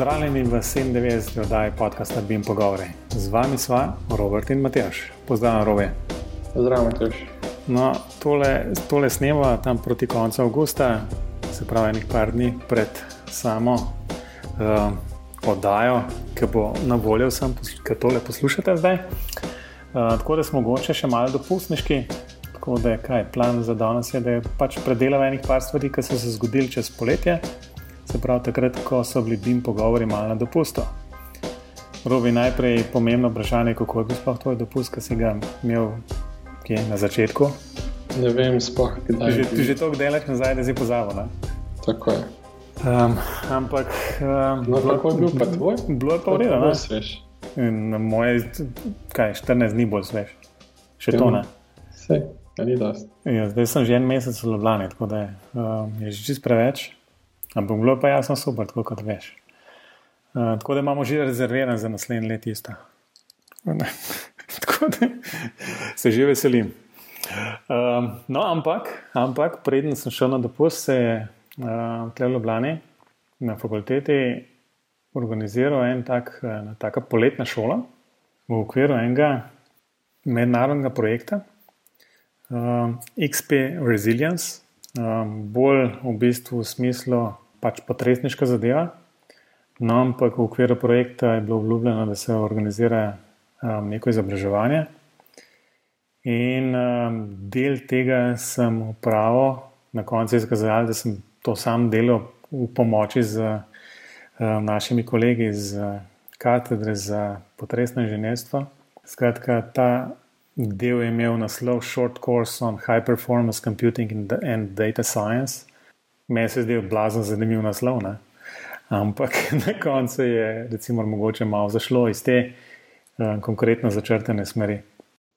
Pozdravljeni v 97. oddaji podcasta Bim Pogovori. Z vami sva Robert in Matjaš. Pozdravljen, Robe. Pozdravljen, Matjaš. No, tole, tole snema tam proti koncu avgusta, se pravi, nekaj par dni pred samo uh, oddajo, ki bo na voljo vsem, ki tole poslušate zdaj. Uh, tako da smo mogoče še malo dopustniški. Tako da je kaj, plan za danes, je, da je pač predelal enih par stvari, ki so se zgodili čez poletje, se pravi takrat, ko so bili bim pogovori malo na dopustu. Robi najprej pomembno vprašanje, kako je bil sploh tvoj dopust, ki si ga imel kje, na začetku. Ne vem, sploh kdaj. Že, že toliko delaš nazaj, da si pozabil. Tako je. Um, ampak. Um, no, kako je bil pa tvoj? Bilo je pa v redu. Svež. Na moje, kaj, 14 dni bolj svež. Še to ne. Sej. Ja, zdaj sem že en mesec v Ljubljani, tako da je, uh, je že čist preveč, ampak bilo je pa jasno super, tako kot veš. Uh, tako da imamo že rezerviran za naslednji let isto. tako da se že veselim. Uh, no, ampak, ampak preden sem šel na dopust, se je uh, v Ljubljani na fakulteti organiziral en tak, uh, taka poletna šola v okviru enega mednarodnega projekta um, XP Resilience, um, bolj v bistvu v smislu pač potresniška zadeva. No, ampak v okviru projekta je bilo obljubljeno, da se organizira um, neko izobraževanje. In um, del tega sem upravil, na koncu je izkazalo, da sem to sam delal v pomoči z um, našimi kolegi iz uh, katedre za potresno inženirstvo. Skratka, ta del je imel naslov Short Course on High Performance Computing and Data Science. Meni se zdel blazen zanimiv naslov, ne? ampak na koncu je, recimo, mogoče malo zašlo iz te uh, konkretno začrtene smeri.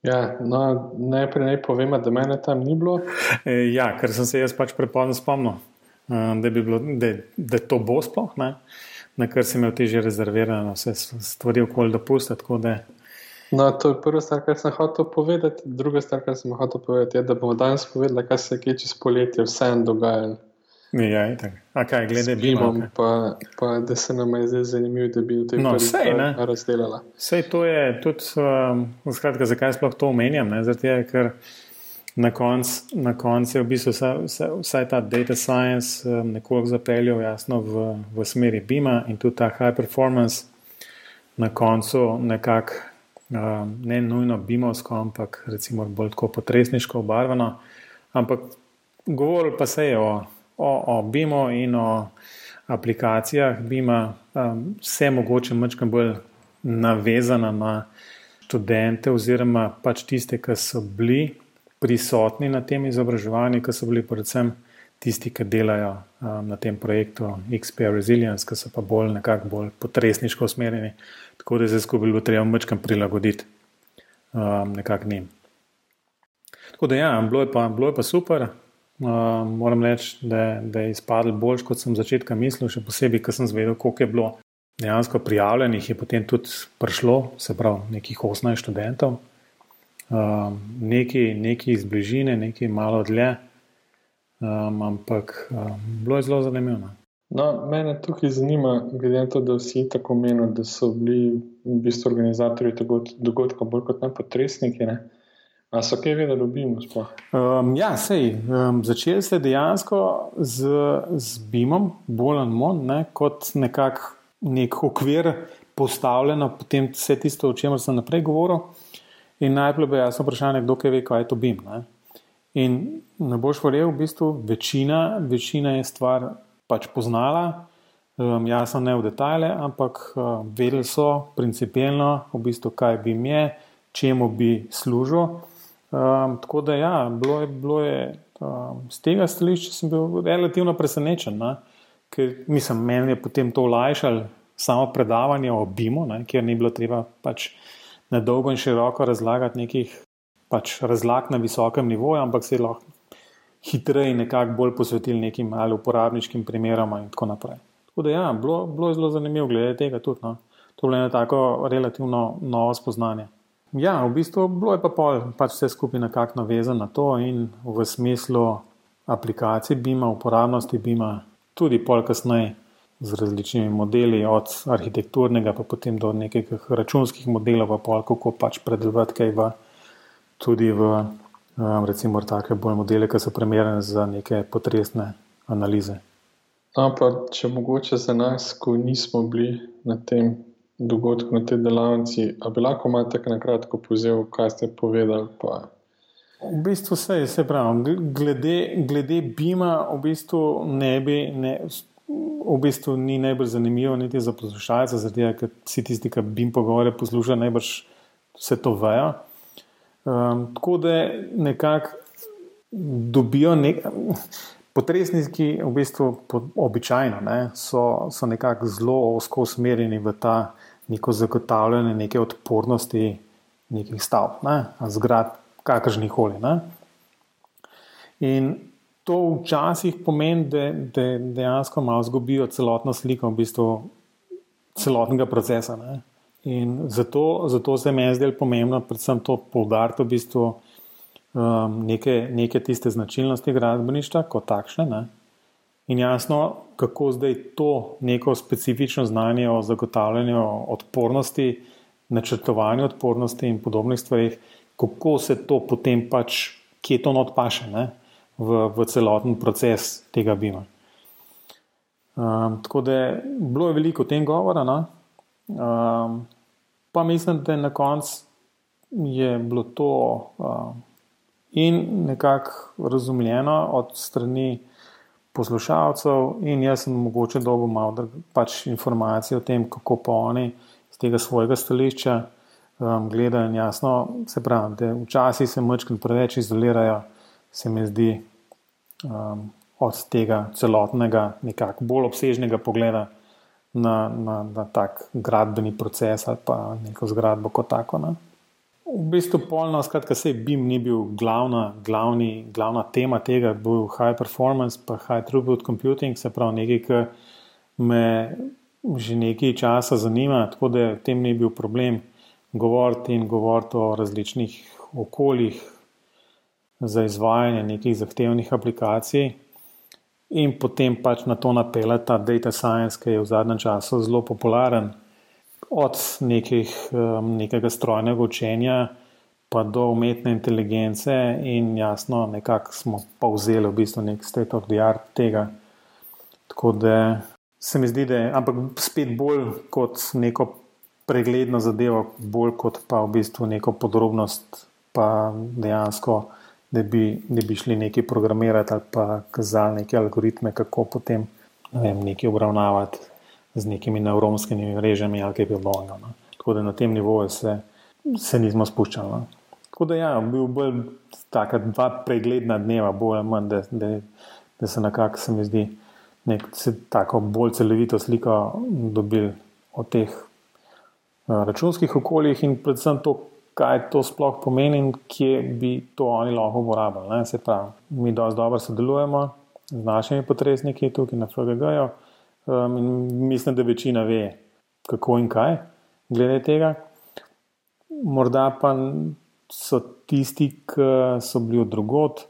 Ja, no, najprej naj povem, da mene tam ni bilo. E, ja, ker sem se jaz pač prepozno spomnil, uh, da, bi bilo, da, da to bo sploh, ne? na kar sem imel teže rezervirano, vse stvari okoli dopusta. No, to je prva stvar, kar sem hotel povedati. Druga stvar, kar sem hotel povedati, je, da bomo danes povedali, kaj se je čez poletje vseeno dogajalo. Ja, tako. A kaj, glede bimo. Pa, pa da se nam je zdaj zanimivo, da bi v tem no, razdelala. Vse to je tudi, um, skratka, zakaj sploh to omenjam? Zato, ker na koncu konc je v bistvu vsa, vsa, vsaj ta data science um, nekoliko zapeljal jasno v, v smeri bima in tudi ta high performance na koncu nekako Um, ne nujno bimovsko, ampak recimo bolj tako potresniško obarvano. Ampak govorili pa se je o, o, o BIM-u in o aplikacijah BIM-a, um, vse mogoče mačkam bolj navezana na študente oziroma pač tiste, ki so bili prisotni na tem izobraževanju, ki so bili predvsem tisti, ki delajo um, na tem projektu XP Resilience, ki so pa bolj nekako bolj potresniško usmerjeni tako da se skupaj bilo treba mečkam prilagoditi um, nekak njim. Tako da ja, bilo je pa, bilo je pa super. Um, moram reči, da, da je izpadlo bolj, kot sem začetka mislil, še posebej, ker sem zvedel, koliko je bilo dejansko prijavljenih, je potem tudi prišlo, se pravi, nekih 18 študentov, um, neki, neki iz bližine, neki malo dlje, um, ampak um, bilo je zelo zanimivo. No. No, mene tukaj zanima, glede na to, da vsi tako menijo, da so bili v bistvu organizatorji dogodka bolj kot nepotresniki. Ne? A so kaj da dobimo? Um, ja, sej. Um, začeli ste dejansko z, z BIM-om, bolj ali manj, ne, kot nekak nek okvir postavljeno, potem vse tisto, o čemer sem naprej govoril. In najprej bo jasno vprašanje, kdo kaj ve, kaj je to BIM. Ne. In ne boš verjel, v bistvu večina, večina je stvar pač poznala, um, jasno ne v detajle, ampak um, vedeli so principijalno, v bistvu, kaj bi jim je, čemu bi služil. Um, tako da, ja, bilo je, bilo je um, z tega stališča sem bil relativno presenečen, ne? ker mislim, meni je potem to olajšalo samo predavanje o BIM-u, kjer ni bilo treba pač na dolgo in široko razlagati nekih pač razlag na visokem nivoju, ampak se je lahko hitreje nekako bolj posvetili nekim ali uporabniškim primerom in tako naprej. Tako da, ja, bilo, bilo je zelo zanimivo glede tega tudi. No. To je bilo eno tako relativno novo spoznanje. Ja, v bistvu bilo je pa pol, pač vse skupaj nekako navezano na to in v smislu aplikacij BIM-a, uporabnosti BIM-a, tudi pol kasneje z različnimi modeli, od arhitekturnega, pa potem do nekih računskih modelov, pa pol, kako pač predelovati kaj v, tudi v um, recimo take bolj modele, ki so primerne za neke potresne analize. Ampak, če mogoče za nas, ko nismo bili na tem dogodku, na tej delavnici, ali bi lahko malo tako na kratko povzel, kaj ste povedali? Pa... V bistvu se je, se pravi, glede, glede Bima, v bistvu ne bi. Ne, V bistvu ni najbolj zanimivo, niti za poslušalce, zato ker vsi tisti, ki bi jim pogovore poslušali, najbrž vse to vejo. Um, tako da nekako dobijo nek, potresniki, v bistvu običajno, ne, so, so nekako zelo osko usmerjeni v ta neko zagotavljanje neke odpornosti nekih stavb, ne, zgrad, kakršnih koli. In to včasih pomeni, da, da dejansko malo zgubijo celotno sliko v bistvu celotnega procesa. Ne. In zato, zato se mi je zdelo pomembno, predvsem to poudariti v bistvu um, neke, neke tiste značilnosti gradbeništva, kot takšne. Ne. In jasno, kako zdaj to neko specifično znanje o zagotavljanju odpornosti, načrtovanju odpornosti in podobnih stvarih, kako se to potem pač, kje to odpaše ne, v, v celoten proces tega bima. Um, tako da bilo je veliko o tem govora. No? Um, pa mislim, da na koncu je bilo to um, in nekako razumljeno od strani poslušalcev, in jaz sem mogoče dobil malo pač informacije o tem, kako pa oni z tega svojega stališča um, gledajo. In jasno, se pravi, da včasih se mrčki preveč izolirajo, se mi zdi, um, od tega celotnega, nekako bolj obsežnega pogleda na, na, na tak gradbeni proces ali pa neko zgradbo kot tako. Ne. V bistvu polno, skratka, se BIM ni bil glavna, glavni, glavna tema tega, bil high performance, pa high throughput computing, se pravi nekaj, kar me že nekaj časa zanima, tako da v tem ni bil problem govoriti in govoriti o različnih okoljih za izvajanje nekih zahtevnih aplikacij. In potem pač na to napela ta data science, ki je v zadnjem času zelo popularen od nekih, um, nekega strojnega učenja pa do umetne inteligence, in jasno, nekako smo pa vzeli v bistvu nek state of the art tega. Tako da se mi zdi, da je, ampak spet bolj kot neko pregledno zadevo, bolj kot pa v bistvu neko podrobnost, pa dejansko, da bi, da bi šli nekaj programirati ali pa kazali neke algoritme, kako potem ne vem, nekaj obravnavati z nekimi nevronskimi mrežami ali kaj podobnega. No. Tako da na tem nivoju se, se nismo spuščali. No. Tako da ja, bil bolj taka dva pregledna dneva, bolj ali manj, da, da, da se nekako se mi zdi nek tako bolj celovito sliko dobili o teh uh, računskih okoljih in predvsem to, kaj to sploh pomeni in kje bi to oni lahko uporabljali. Se pravi, mi dosti dobro sodelujemo z našimi potresniki tukaj na FGG-ju. Um, in mislim, da večina ve, kako in kaj glede tega. Morda pa so tisti, ki so bili od drugot,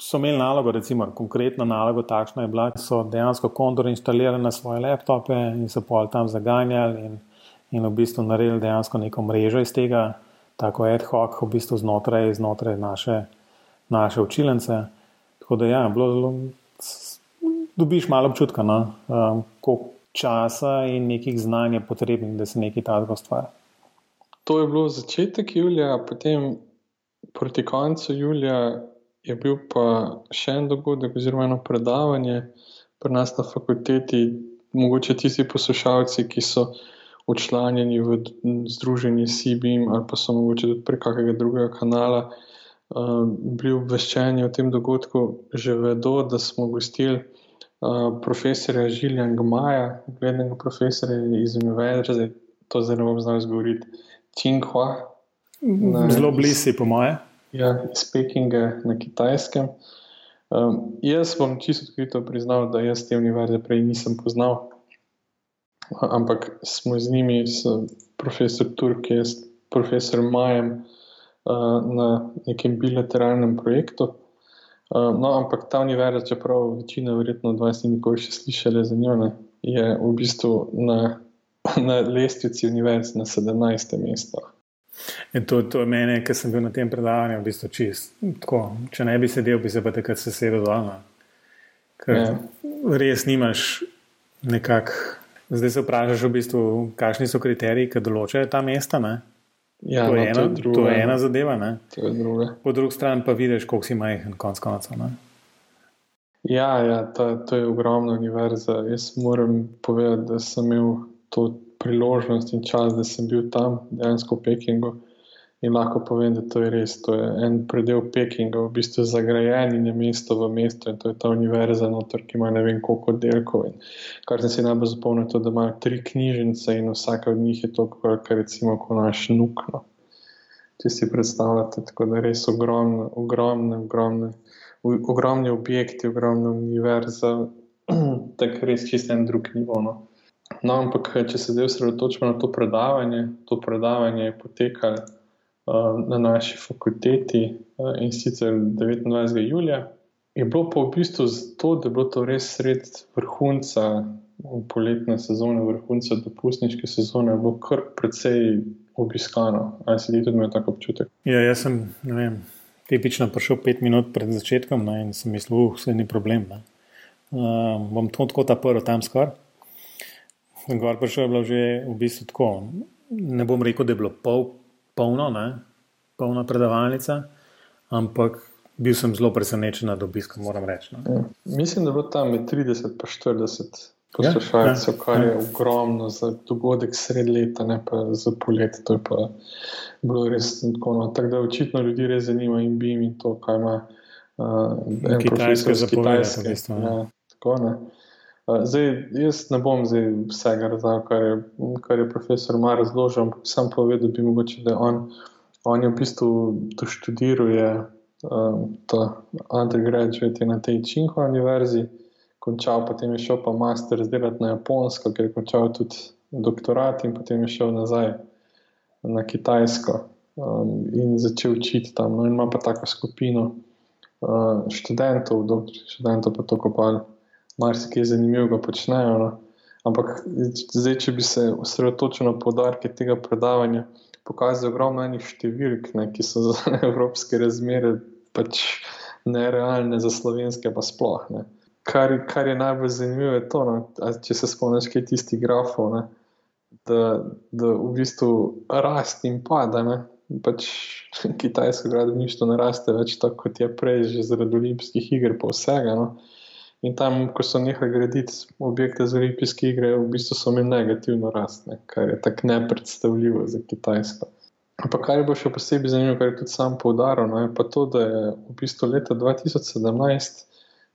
so imeli nalogo, recimo, konkretno nalogo, takšna je bila, da so dejansko kondor instalirali na svoje laptope in so pol tam zaganjali in, in v bistvu naredili dejansko neko mrežo iz tega, tako ad hoc, v bistvu znotraj, znotraj naše, naše učilence. Tako da ja, bilo zelo dobiš malo občutka, no? um, koliko časa in nekih znanj je potrebnih, da se nekaj takega ustvari. To je bilo začetek julija, potem proti koncu julija je bil pa še en dogodek, oziroma eno predavanje pri nas na fakulteti. Mogoče tisti poslušalci, ki so učlanjeni v združenje CBIM ali pa so mogoče tudi prek kakega drugega kanala uh, bili obveščeni o tem dogodku, že vedo, da smo gostili profesorja Žiljan Gmaja, uglednega profesorja iz Univerze, to zdaj ne bom znal izgovoriti, Tsinghua. Zelo blizu, po moje. Ja, iz Pekinga na kitajskem. Um, jaz bom čisto odkrito priznal, da jaz te univerze prej nisem poznal, ampak smo z njimi, s profesor Turk, jaz profesor Majem, uh, na nekem bilateralnem projektu. Uh, no, ampak ta univerza, čeprav večina, verjetno 20, nikoli še slišali za njo, ne, je v bistvu na, na lestvici univerz na 17. mestu. In to, to je meni, ki sem bil na tem predavanju, v bistvu čist. Tako, če ne bi sedel, bi se pa takrat sesedel. No. Ker ja. res nimaš nekako. Zdaj se vprašaš, v bistvu, kakšni so kriteriji, ki določajo ta mesta. Ja, to, je no, ena, to, je druga, to je ena zadeva. Po drugi strani pa vidiš, koliko si majhen, konc koncev. Ja, ja to, to je ogromna univerza. Jaz moram povedati, da sem imel to priložnost in čas, da sem bil tam, dejansko v Pekingu. In lahko povem, da to je res. To je en predel Pekinga, v bistvu zagrajen in je mesto v mestu in to je ta univerza, notor, ki ima ne vem koliko oddelkov. In kar sem si najbolj zapomnil, je, da imajo tri knjižnice in vsaka od njih je to, kar recimo kot naš nuk. No. Če si predstavljate, tako da res ogromne, ogromne, ogromne, ogromne objekti, ogromne univerze, tako res čisto en drug nivo. No. No, ampak, če se zdaj osredotočimo na to predavanje, to predavanje je potekalo. Eh, na naši fakulteti eh, in sicer 29. julija. Je bilo pa v bistvu zato, da je bilo to res sred vrhunca poletne sezone, vrhunca dopustniške sezone, bilo kar precej obiskano. Ali si ti tudi imel tako občutek? Ja, jaz sem, ne vem, tipično prišel pet minut pred začetkom ne, in sem mislil, uh, vse ni problem. Uh, bom to tako ta prvi tam skoraj. Gor prišel je bilo že v bistvu tako. Ne bom rekel, da je bilo pol polno, ne? polna predavalnica, ampak bil sem zelo presenečen nad obiskom, moram reči. No? Ja. Mislim, da je bilo tam med 30 in 40 poslušalcev, ja, ja, kar je ja. ogromno za dogodek sred leta, ne pa za poletje. To je pa bilo res tako. No. Tako da očitno ljudi res zanima in bi jim to, kaj ima uh, kitajske zapovedati. Ja, tako ne. Zdaj, jaz ne bom zdaj vsega razumel, kar, kar je profesor Mar razložil, ampak sam povedal, da bi mogoče, da on, on je v bistvu to študiral, je um, to undergraduate na tej Činko univerzi, končal, potem je šel pa master zdelati na Japonsko, ker je končal tudi doktorat in potem je šel nazaj na Kitajsko um, in začel učiti tam. No, in ima pa tako skupino uh, študentov, doktorjev študentov, pa to kopali marsikaj zanimivega počnejo. No. Ampak zdaj, če bi se osredotočil na podarke tega predavanja, pokazal ogromno enih številk, ne, ki so za evropske razmere pač nerealne, za slovenske pa sploh. Ne. Kar, kar je najbolj zanimivo, je to, no, če se spomniš, kaj tisti grafov, ne, da, da v bistvu rast in pada. Ne. Pač kitajsko gradbeništvo ne raste več tako, kot je prej, že zaradi olimpijskih iger, pa vsega. No. In tam, ko so nehali graditi objekte za olimpijske igre, v bistvu so imeli negativno rast, ne, kar je tako nepredstavljivo za Kitajsko. Ampak kar je bilo še posebej zanimivo, kar je tudi sam poudaril, no, je pa to, da je v bistvu leta 2017,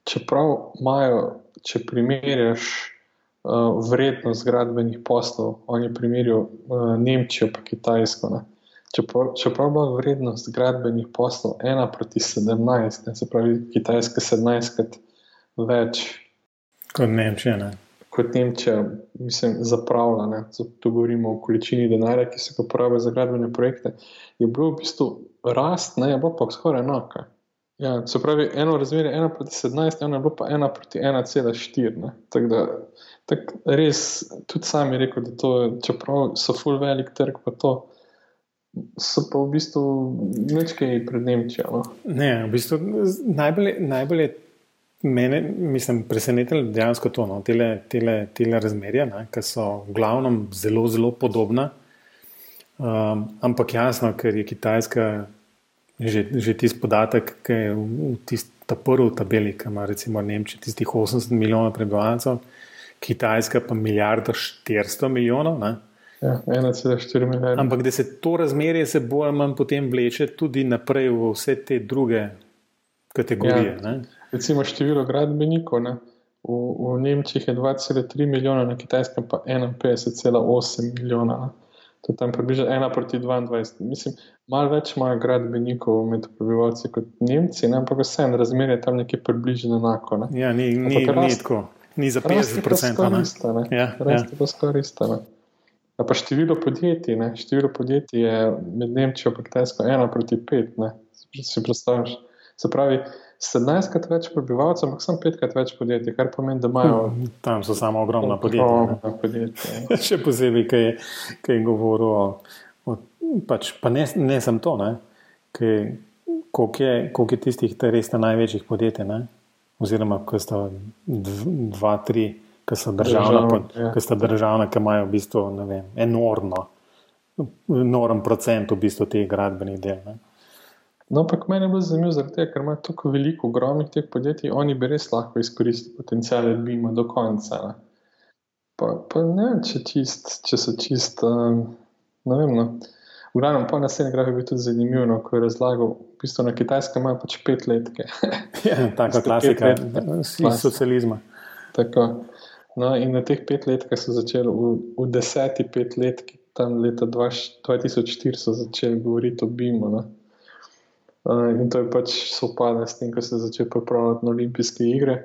čeprav imajo, če primerjaš uh, vrednost gradbenih poslov, oni primerjajo uh, Nemčijo pa Kitajsko. Ne. Čeprav je bila vrednost gradbenih poslov 1 proti 17, ne, se pravi Kitajska 17 krat več kot Nemčija. Ne? Kot Nemčija, mislim, zapravlja. Tu govorimo o količini denarja, ki se ga porabi za gradbene projekte. Je bilo v bistvu rast, ne je bilo pa skoraj enako. Ja, se pravi, eno razmerje je 1 proti 17, eno je bilo pa 1 proti 1,4. Tako da, tak res, tudi sam je rekel, da to, čeprav so full velik trg, pa to. So pa v bistvu nekaj pred Nemčijo. No? Ne, v bistvu najbolj, najbolj je Mene, mislim, presenetilo je dejansko to, no, tele, tele, tele razmerja, ne, ki so v glavnem zelo, zelo podobna. Um, ampak jasno, ker je Kitajska že, že tisti podatek, ki je v, v tisti prvi tabeli, ki ima recimo Nemčija tistih 80 milijonov prebivalcev, Kitajska pa milijardo 400 milijonov. Ne. Ja, 1,4 milijarde. Ampak da se to razmerje se bolj ali manj potem vleče tudi naprej v vse te druge kategorije. Ja. Recimo število gradbenikov ne? v, v Nemčiji je 2,3 milijona, na Kitajskem pa 51,8 milijona. Ne? To je tam približno 1 proti 22. Mislim, malo več imajo gradbenikov med prebivalci kot Nemci, ne? ampak vse en razmerje je tam nekje približno enako. Ne? Ja, ni, ni, ni tako, ni za 50%. Ne, ja, res je to skoraj isto. A pa število podjetij, ne? število podjetij je med Nemčijo in Kitajsko 1 proti 5. Ne? Si predstavljaš? Se pravi, 17krat več prebivalcev, ampak samo 5krat več podjetij, kar pomeni, da imajo. Hm, tam so samo ogromna podjetja. Ogromna podjetja. ja. Še posebej, ki je, je govoril o. o pač, pa ne, ne sem to, koliko, je, koliko je tistih, res na največjih podjetij, ne, oziroma ko sta dv- dva, tri, ki so državna, pod- ja. ki sta državna, ki imajo v bistvu vem, enormno, enorm procent v bistvu teh gradbenih del. Ne. No, ampak meni je bilo zanimivo, zaradi tega, ker ima tako veliko ogromnih teh podjetij, oni bi res lahko izkoristili potencijale Bima do konca. Ne, pa, pa ne vem, če, čist, če so čist. Um, ne vem. No. V glavnem, pa naslednji graf je bil tudi zanimiv, no, ko je razlagal, v bistvu na kitajskem imajo pač pet letke. Ja, taka Ste klasika let, iz Klasika. socializma. Tako. No, in na teh pet let, ki so začeli v, v deseti pet let, tam leta 20 2004, so začeli govoriti o BIM-u. No. Uh, in to je pač sopada s tem, ko so začeli pripravljati na olimpijske igre.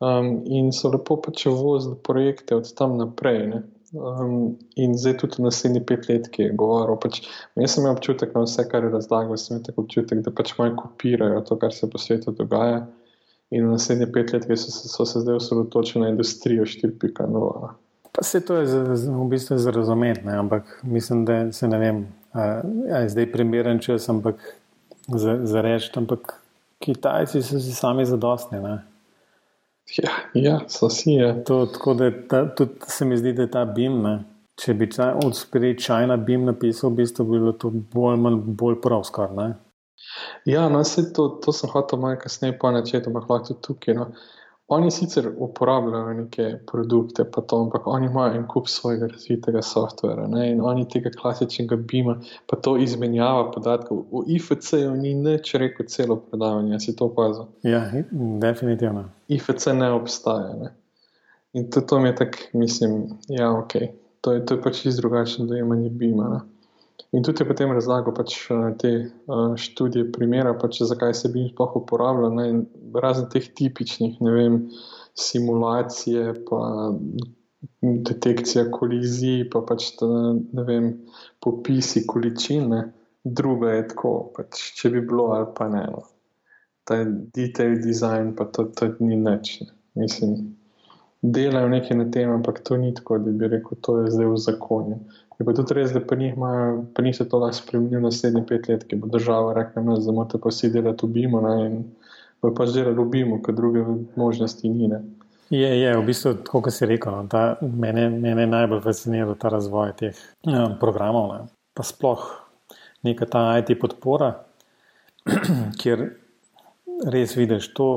Um, in so lepo pač vozili projekte od tam naprej. Ne. Um, in zdaj tudi v naslednjih pet let, ki je govoril. Pač, jaz sem imel občutek na vse, kar je razlagal, sem imel tako občutek, da pač malo kopirajo to, kar se po svetu dogaja. In naslednje pet let so, se- so se zdaj osredotočili na industrijo 4.0. Pa se to je za, za, v bistvu razumeti, ampak mislim, da se ne vem, a, a je zdaj primeren čas, ampak za, za reči, ampak Kitajci so si sami zadostni. Ne? Ja, ja, so si je. To, tako da ta, tudi se mi zdi, da je ta BIM, ne? če bi ta od sprej China BIM napisal, v bistvu bi bilo to bolj, manj, bolj prav skor. Ne? Ja, no, to, to sem hotel malo kasneje po načetu, ampak lahko tudi tukaj. No. Oni sicer uporabljajo neke produkte, pa to, ampak oni imajo en kup svojega razvitega softvera ne, in oni tega klasičnega BIM-a, pa to izmenjava podatkov. V IFC-ju ni nič rekel celo predavanje, si to opazil. Ja, definitivno. IFC ne obstaja. Ne. In to, to mi je tako, mislim, ja, ok. To je, to je pač čisto drugačno dojemanje BIM-a. In tudi je potem razlagal pač, eh, te uh, študije, primera, pač, zakaj se BIM sploh uporablja. Ne, razen teh tipičnih, ne vem, simulacije, pa detekcija kolizij, pa pač ta, ne vem, popisi količine. Druga je tako, pač, če bi bilo ali pa ne. No. Ta detail design, pa to, to ni nič. Ne. Mislim, delajo nekaj na tem, ampak to ni tako, da bi rekel, to je zdaj v zakonu. Je pa tudi res, da pri njih, imajo, pri njih se to lahko spremeni naslednjih pet let, ki bo država rekla, no, da morate pa vsi delati v BIM-u ne, in bo pač delali v BIM-u, ker druge možnosti ni. Ne. Je, je, v bistvu, tako kot si rekel, no, ta, mene, mene najbolj fasciniral ta razvoj teh ja, programov. Ne. Pa sploh neka ta IT podpora, kjer res vidiš, to,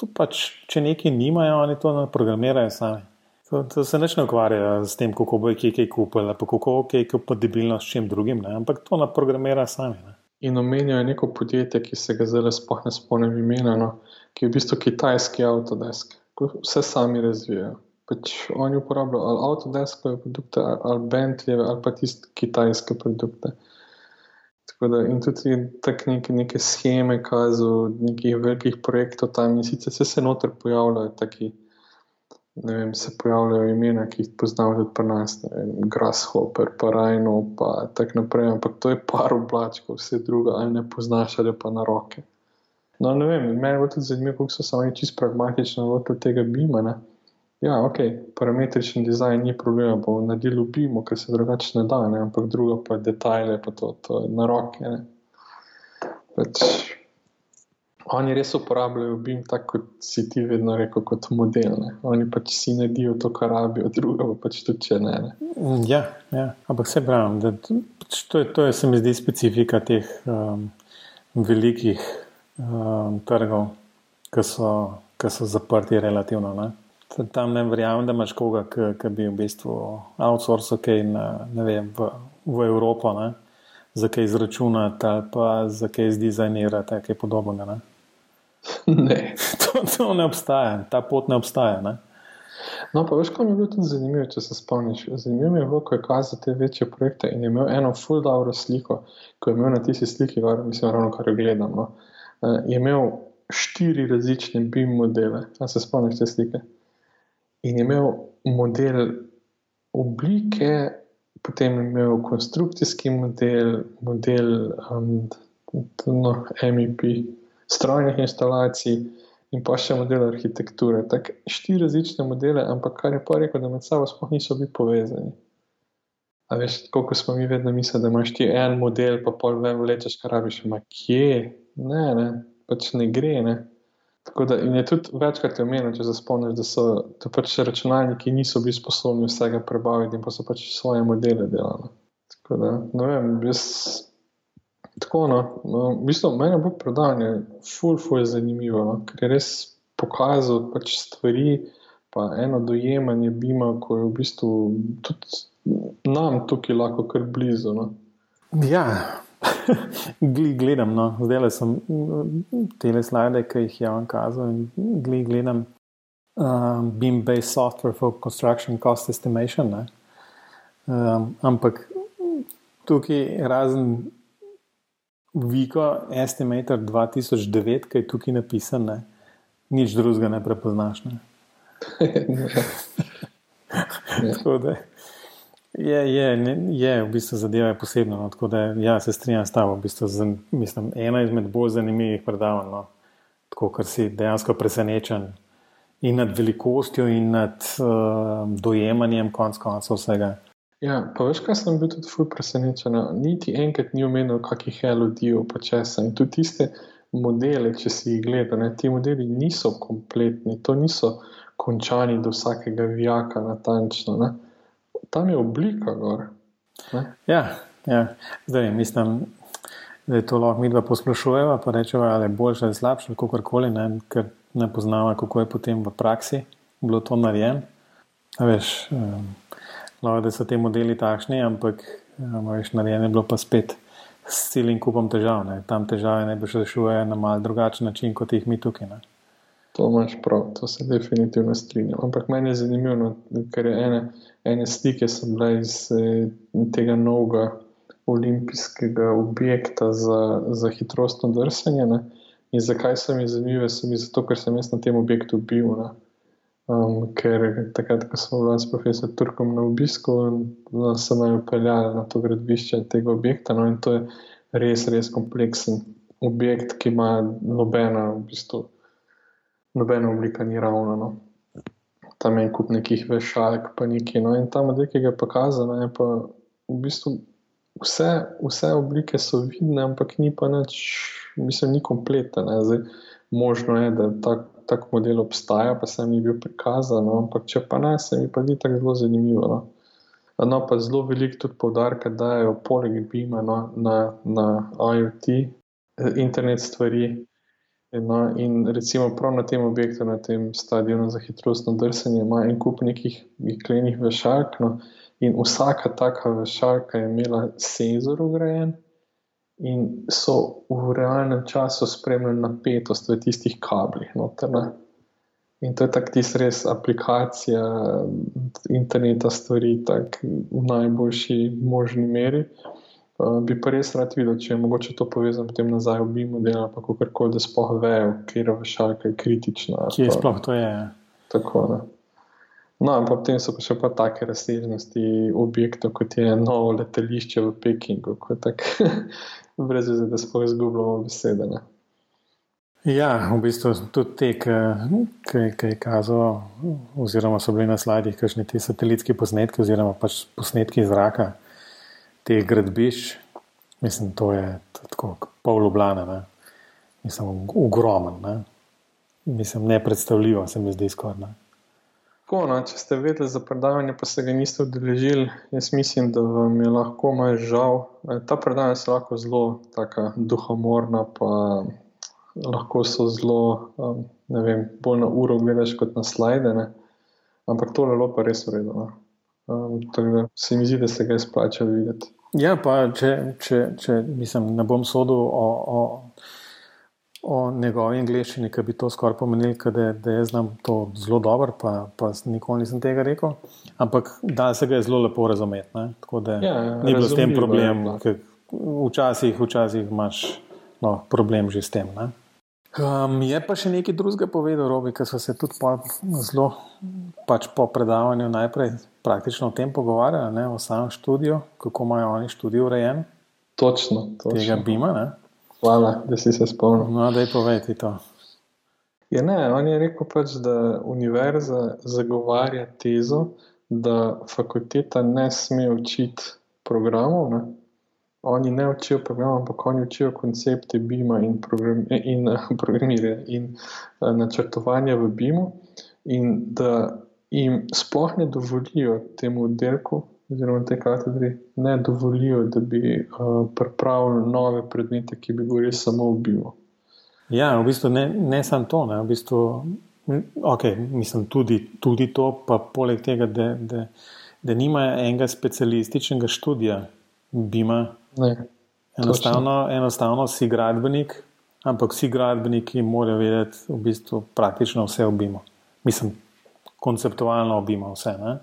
to pač, če nekaj nimajo, oni to naprogramirajo sami. To, to se neč ne ukvarjajo s tem, kako bo kaj, kaj kupili, pa kako kaj kompatibilno s čim drugim, ne. ampak to naprogramirajo sami. Ne. In omenijo neko podjetje, ki se ga zdaj sploh ne spomnim imena, no, ki je v bistvu kitajski Autodesk, vse sami razvijajo. Pač oni uporabljajo ali Autodeskove produkte, ali Bentley, ali pa tiste kitajske produkte. Tako da, in tudi tako neke, neke scheme, kazal, nekih velikih projektov tam, in sicer se, se noter pojavljajo taki. Vem, se pojavljajo imena, ki jih poznamo tudi pri nas, vem, Grasshopper, pa Rajno, pa tako naprej, ampak to je par oblačkov, vse drugo ali ne poznaš ali pa na roke. No, ne vem, meni je bilo tudi zanimivo, kako so se oni čisto pragmatično lotili tega bima. Ne? Ja, ok, parametrični dizajn ni problema, bomo naredili v bimu, ker se drugače ne da, ne? ampak drugo pa detajle, pa to, to je na roke. Ne? Pač, oni res uporabljajo BIM tako, kot si ti vedno rekel, kot model. Ne? Oni pač si naredijo to, kar rabijo, druga pa pač tudi če ne. ne? Ja, ja, ampak se pravim, da pač to, je, to je, se mi zdi, specifika teh um, velikih um, trgov, ki so, ki so zaprti relativno. Ne? Tam ne verjamem, da imaš koga, ki bi v bistvu outsourcil kaj na, vem, v, v Evropo, ne? za kaj izračunati ali pa za kaj zdizajnirati, kaj podobnega. Ne? ne. To, to ne obstaja, ta pot ne obstaja. Ne? No, pa veš, kaj mi je bilo tudi zanimivo, če se spomniš. Zanimivo mi je bilo, ko je kazal te večje projekte in je imel eno full dobro sliko, ko je imel na tisti sliki, kar, mislim, ravno kar jo gledam. No, uh, je imel štiri različne BIM modele, a se spomniš te slike. In je imel model oblike, potem je imel konstrukcijski model, model um, no, MEP, strojnih instalacij in pa še modele arhitekture. Tako štiri različne modele, ampak kar je pa rekel, da med sabo sploh niso bili povezani. A veš, koliko smo mi vedno mislili, da imaš ti en model, pa pol vem, vlečeš, kar rabiš, ima kje. Ne, ne, pač ne gre. Ne. Tako da, je tudi večkrat omenil, če se spomniš, da so to pač računalniki niso bili sposobni vsega prebaviti in pa so pač svoje modele delali. Tako da, ne vem, jaz. Tako, no, no, v bistvu, meni bo predavanje ful, ful, zanimivo, no, ker je res pokazal pač stvari, pa eno dojemanje bima, ko je v bistvu tudi nam tukaj lahko kar blizu. No? Ja, gledam, no. zdaj sem te slide, ki jih je on kazal, in gledam um, BIM-based software for construction cost estimation. Um, ampak tukaj razen Viko Estimator 2009, ki je tukaj napisan, ne? nič drugega ne prepoznaš. Ne? Tako da. Je, je, ne, je, v bistvu zadeva je posebna. No, tako da ja, se strinjam s tabo. V bistvu, z, mislim, ena izmed bolj zanimivih predavanj, no, tako ker si dejansko presenečen in nad velikostjo, in nad uh, dojemanjem konc koncev vsega. Ja, pa veš, kaj sem bil tudi fulj presenečen. Niti enkrat ni omenil, kakih je ljudi, pa če sem. In tudi tiste modele, če si jih gledal, ti modeli niso kompletni, to niso končani do vsakega vijaka natančno. Ne? tam je oblika. Gor, ja, ja, zdaj mislim, da je to lahko mi dva poslušujeva, pa rečemo, ali je boljše ali slabše, ali kakorkoli, ne, ker ne poznamo, kako je potem v praksi bilo to narejeno. Veš, um, lahko da so ti modeli takšni, ampak um, veš, narejeno je bilo pa spet. S celim kupom težav, ne. tam težave ne bi rešile na mal drugačen način, kot jih mi tukaj. Ne. To imaš prav, to se definitivno strinjam. Ampak meni je zanimivo, no, ker je ene, ene slike so bile iz eh, tega novega olimpijskega objekta za, za hitrostno drsanje. Ne? In zakaj so mi zanimive? So mi zato, ker sem jaz na tem objektu bil. Um, ker takrat, ko smo bili s profesorjem Turkom na obisku, no, so naj upeljali na to gradbišče tega objekta. No, in to je res, res kompleksen objekt, ki ima nobena v bistvu nobena oblika ni ravna. No. Tam je en kup nekih vešalk, pa nekaj. No. In tam, ki ga je pokazal, je pa v bistvu vse, vse oblike so vidne, ampak ni pa nič, mislim, ni kompleten. Zdaj, možno je, da tak, tak model obstaja, pa se mi je bil prikazan, no. ampak če pa ne, se mi pa ni tako zelo zanimivo. No. No, pa zelo veliko tudi poudarka dajo, poleg BIM-a no, na, na IoT, eh, internet stvari. No, in recimo prav na tem objektu, na tem stadionu za hitrostno drsanje, ima en kup nekih jeklenih vešalk. No, in vsaka taka vešalka je imela senzor ugrajen in so v realnem času spremljali napetost v tistih kablih. Noter, in to je tako tisti res aplikacija interneta stvari, tako v najboljši možni meri. Uh, bi pa res rad videl, če je mogoče to povezati potem nazaj v BIM model, pa kako koli, da spoh vejo, kje je šalka kritična. Kje pa, sploh to je? Ja. Tako, ne. No, in potem so pa še pa take razsežnosti objektov, kot je novo letališče v Pekingu, kot tak, brez veze, da spoh izgubljamo besede. Ne. Ja, v bistvu tudi te, ki je kazal, oziroma so bili na slajdih, kakšni ti satelitski posnetki, oziroma pač posnetki iz zraka teh gradbišč, mislim, to je tako pol Ljubljana, mislim, ogromen, ne? mislim, nepredstavljivo se mi zdi skoraj. Tako, no, če ste vedeli za predavanje, pa se ga niste udeležili, jaz mislim, da vam je lahko malo žal. Ta predavanja so lahko zelo duhomorna, pa lahko so zelo, um, ne vem, bolj na uro gledaš kot na slide, ne? ampak tole je pa res urejeno. Um, tako da se mi zdi, da se ga izplača videti. Ja, pa če, če, če mislim, ne bom sodel o, o, o njegovi angliščini, ki bi to skoraj pomenil, da, da jaz znam to zelo dobro, pa, pa nikoli nisem tega rekel. Ampak da se ga je zelo lepo razumeti. Ne? Tako da ja, ja, ni bilo s tem problem. Včasih, včasih imaš no, problem že s tem. Ne? Um, je pa še nekaj drugega povedal, Robi, ker so se tudi po, zelo pač po predavanju najprej praktično o tem pogovarjali, ne, o samem študiju, kako imajo oni študij urejen. Točno, točno. Tega Bima. Ne. Hvala, da si se spomnil. No, da je povedati to. Ja, ne, on je rekel, pač, da univerza zagovarja tezo, da fakulteta ne sme učiti programov. Ne? Oni ne učijo programov, ampak oni učijo koncepte BIM-a in, program, in programiranja in načrtovanja v BIM-u, in da jim sploh ne dovolijo temu oddelku, oziroma te katedri, ne dovolijo, da bi uh, pripravili nove predmete, ki bi govorili samo o BIM-u. Ja, v bistvu ne, ne samo to. Ne, v bistvu, okay, mislim tudi, tudi to, pa poleg tega, da, da, da nima enega specialističnega študija BIM-a. Enostavno, enostavno si gradbenik, ampak vsi gradbeniki morajo vedeti v bistvu praktično vse o BIM-u. Mislim, konceptualno o BIM-u vse. Ne?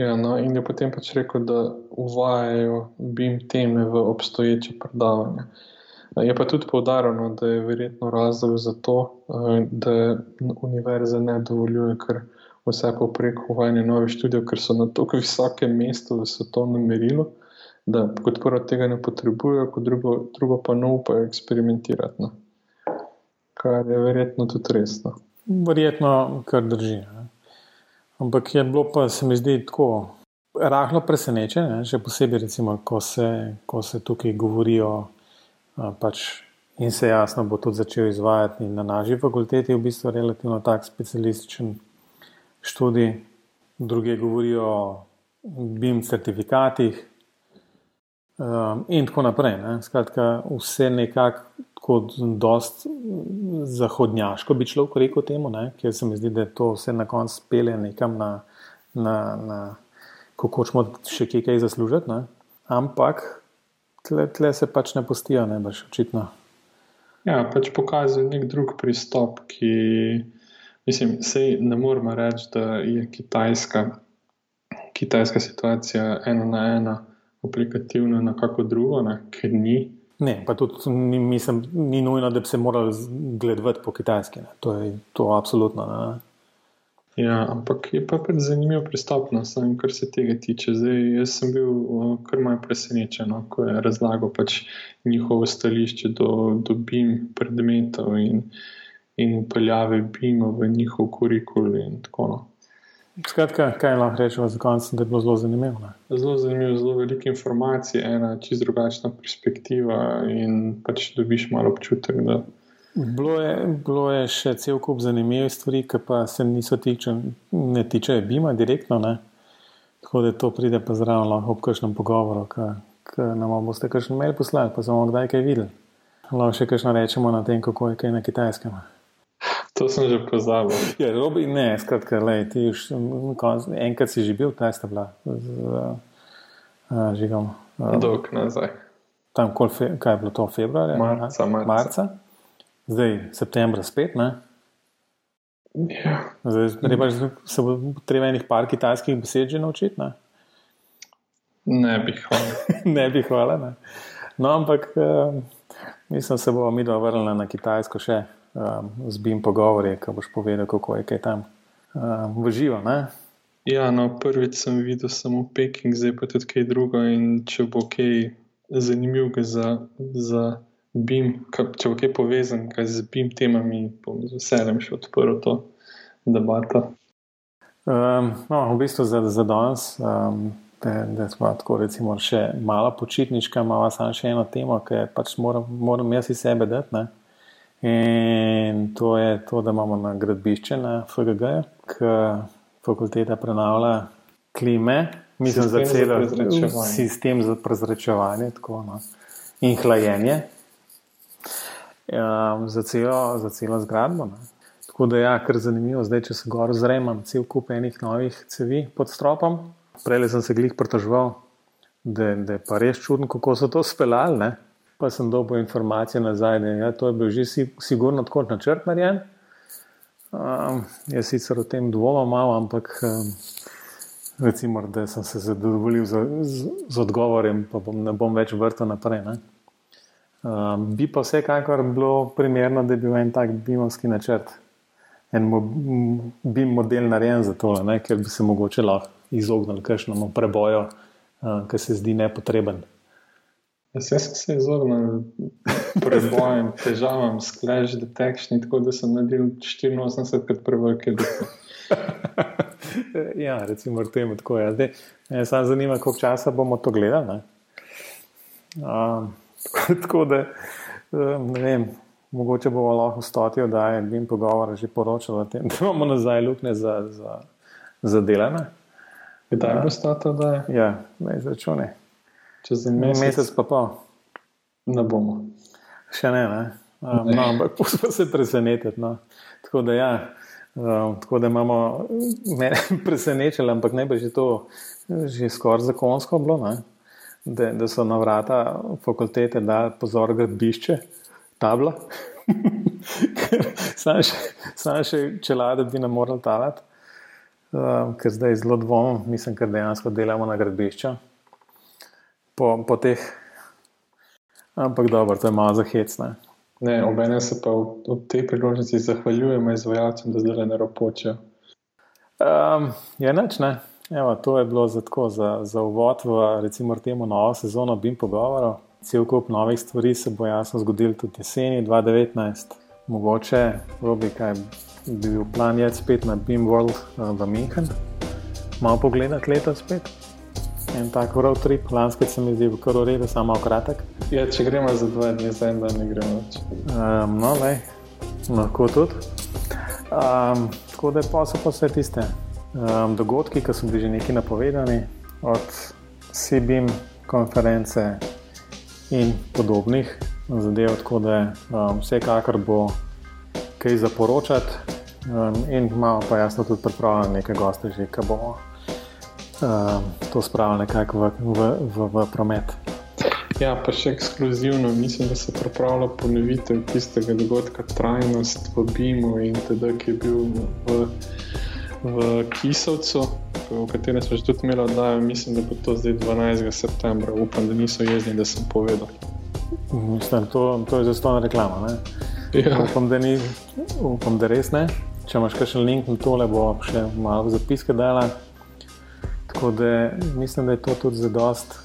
Ja, no, in je potem pač rekel, da uvajajo BIM teme v obstoječe predavanja. Je pa tudi povdarjeno, da je verjetno razlog za to, eh, da univerze ne dovoljujejo kar vse poprek uvajanja novih študijev, ker so na tako visokem mestu v svetovnem merilu, da kot prvo tega ne potrebujejo, kot drugo, drugo pa ne upajo eksperimentirati. No. Kar je verjetno tudi resno. Verjetno, kar drži. Ne. Ampak je bilo pa, se mi zdi, tako rahlo presenečenje, še posebej, recimo, ko, se, ko se tukaj govorijo pač, in se jasno bo tudi začel izvajati na naši fakulteti, v bistvu relativno tak specialističen študij. Druge govorijo o BIM certifikatih um, in tako naprej. Ne. Skratka, vse nekako kot dost zahodnjaško bi človek rekel temu, ne, ker se mi zdi, da to vse na koncu spele nekam na, na, na kako hočemo še kaj, kaj zaslužiti. Ne. Ampak tle, tle se pač ne postijo, ne baš očitno. Ja, pač pokazuje nek drug pristop, ki mislim, sej ne moramo reči, da je kitajska, kitajska situacija ena na ena aplikativna na kako drugo, ne, ker ni. Ne, pa tudi ni, mislim, ni nujno, da bi se morali gledati po kitajski. Ne. To je to absolutno. Ne. Ja, ampak je pa pač zanimiv pristop na samem, kar se tega tiče. Zdaj, jaz sem bil kar malce presenečen, no, ko je razlagal pač njihovo stališče do, do BIM predmetov in, in upeljave BIM v njihov kurikul in tako naprej. No. Skratka, kaj lahko rečemo za konec, da je bilo zelo zanimivo? Ne? Zelo zanimivo, zelo veliko informacij, ena čist drugačna perspektiva in pač dobiš malo občutek, da Bilo je, bilo je še cel kup zanimivih stvari, ki pa se niso tiče, ne tičejo Bima direktno. Ne? Tako da to pride pa zraven lahko ob kakšnem pogovoru, ki nam boste kakšen mail poslali, pa smo kdaj kaj videli. Lahko še kakšno rečemo na tem, kako je kaj na kitajskem. To sem že pozabil. Ja, robi, ne, skratka, lej, ti už enkrat si že bil, taj sta bila z uh, žigom. Uh, Dolg nazaj. Tam, fe, kaj je bilo to, februarja? Marca. marca. marca? zdaj septembra spet. Ne? Ja. Zdaj, treba, se bo treba enih par kitajskih besed že naučiti. Ne, ne bi hvala. ne bi hvala. Ne. No, ampak um, mislim, se bomo mi dva vrnili na Kitajsko še um, z BIM pogovori, ko boš povedal, kako je kaj tam um, v živo. Ne. Ja, no, prvič sem videl samo Peking, zdaj pa tudi kaj drugo. In če bo kaj zanimivega za. za BIM, če bo kaj povezan kaj z BIM temami, bom z veseljem še odprl to debato. Um, no, v bistvu za, za danes, um, da, da smo tako recimo še malo počitniška, malo samo še eno temo, ki pač moram, moram jaz iz sebe dati. Ne? In to je to, da imamo na gradbišče na FGG, ki fakulteta prenavlja klime, mislim, sistem za celo sistem za prezračevanje tako, no. in hlajenje um, za, celo, za celo zgradbo. Ne. Tako da je ja, kar zanimivo, zdaj če se gor zremam, cel kup enih novih cevi pod stropom. Prej sem se glih pritoževal, da, da je pa res čudno, kako so to speljali. Pa sem dobil informacije nazaj, da ja, to je bil že si, sigurno tako načrt narejen. Um, jaz sicer o tem dvomim malo, ampak um, recimo, da sem se zadovoljil z, z, z odgovorjem, pa bom, ne bom več vrtel naprej. Ne. Um, bi pa vsekakor bilo primerno, da bi bil en tak bimovski načrt, en mo bi model narejen za to, ne? ker bi se mogoče lahko izognili kakšnemu preboju, uh, ki se zdi nepotreben. Jaz sem se izognil prebojem, težavam, sklash detection, tako da sem naredil 84 krat prevelike luknje. ja, recimo temu tako je. Zdaj, me samo zanima, koliko časa bomo to gledali. Um, tako, tako da, ne vem, mogoče bomo lahko stoti oddaj in bim pogovor že poročali o tem, da imamo nazaj luknje za, za, za delane. Kdaj bo stati oddaj? Ja, ne izračunaj. Čez en mesec, Mesec pa pol. ne bomo. Še ne, ne. Um, Ne. no, ampak pustimo se presenetiti. No. Tako da, ja, um, tako da imamo me presenečenje, ampak ne bi že to že skoraj zakonsko bilo, ne? da, da so na vrata fakultete dali pozor gradbišče, tabla. Sam še, sam še čelade bi nam morali talati, um, ker zdaj zelo dvomim, mislim, ker dejansko delamo na gradbišču. Po, po teh, ampak dobro, to je malo zahecno. Ne, obenem se pa v, v tej priložnosti zahvaljujemo izvajalcem, da zdaj ne ropočijo. Um, je nič, ne. Evo, to je bilo za, tako, za, za uvod v recimo temu novo sezono BIM pogovorov. Cel kup novih stvari se bo jasno zgodil tudi jeseni 2019. Mogoče, robi, kaj bi bil plan je spet na BIM World uh, v München. Malo pogledati letos spet. En tak road trip, lansko se mi zdi v kar v redu, samo kratek. Ja, če gremo za dva dni, za en dan ne gremo več. Um, no, lej, lahko tudi. Um, tako da pa so pa vse tiste um, dogodki, ki so bili že neki napovedani, od CBIM konference in podobnih zadev, tako da um, vsekakor bo kaj za poročati. Um, in imamo pa jasno tudi pripravljene nekaj goste, že ki bomo um, to spravili nekako v, v, v, v promet. Ja, pa še ekskluzivno, mislim, da se pripravlja ponovitev tistega dogodka Trajnost v BIM-u in tudi, ki je bil v, v Kisovcu, o katerem smo že tudi imeli oddajo. Mislim, da bo to zdaj 12. septembra. Upam, da niso jezni, da sem povedal. Mislim, to, to je zastonj reklama. Ne? Ja, Upam, da ni, upam, da res ne. Če imaš kakšen link na tole, bo še malo zapiske dala. Tako da mislim, da je to tudi za dost,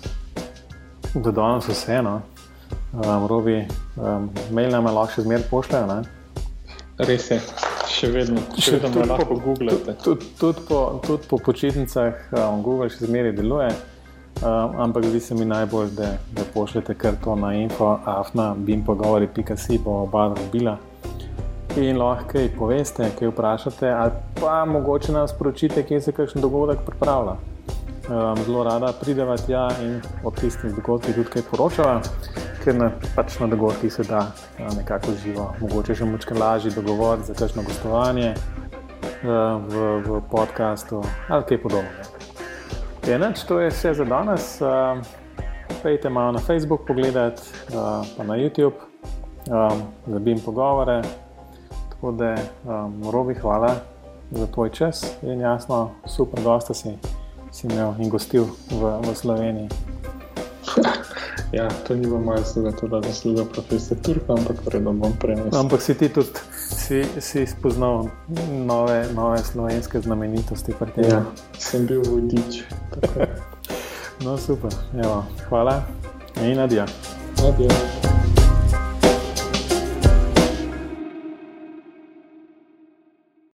da danes vseeno. Um, Robi, um, mail nam lahko še zmeraj pošljajo. ne. res je. Še vedno, še Še vedno tudi lahko po- googlate. Tudi tud po, tud po počitnicah um, Google še zmeraj deluje, um, ampak zdi se mi najbolj, da, da pošljete kar to na info, afna, bimpogovori.si bo oba dobila. In lahko kaj poveste, kaj vprašate, ali pa mogoče nam sporočite, kje se kakšen dogodek pripravlja. Um, zelo rada prideva tja in o tistih dogodkih tudi kaj poročava, ker na, pač na dogodkih se da uh, nekako živo, mogoče še močkaj lažje dogovoriti za kakšno gostovanje uh, v, v podkastu ali kaj podobnega. Je nič, to je vse za danes. Uh, Pejte malo na Facebook pogledati, uh, pa na YouTube, um, da bi jim pogovore. Tako da, um, Robi, hvala za tvoj čas in jasno, super gosta si, si imel in gostil v, v Sloveniji. Ja, to ni bilo moja zasluga, to je bila zasluga profesora Turka, ampak vredno bom prenesel. Ampak si ti tudi si, si spoznal nove, nove slovenske znamenitosti. Ja, sem bil vodič. No, super, Evo, hvala in adijo. Adijo.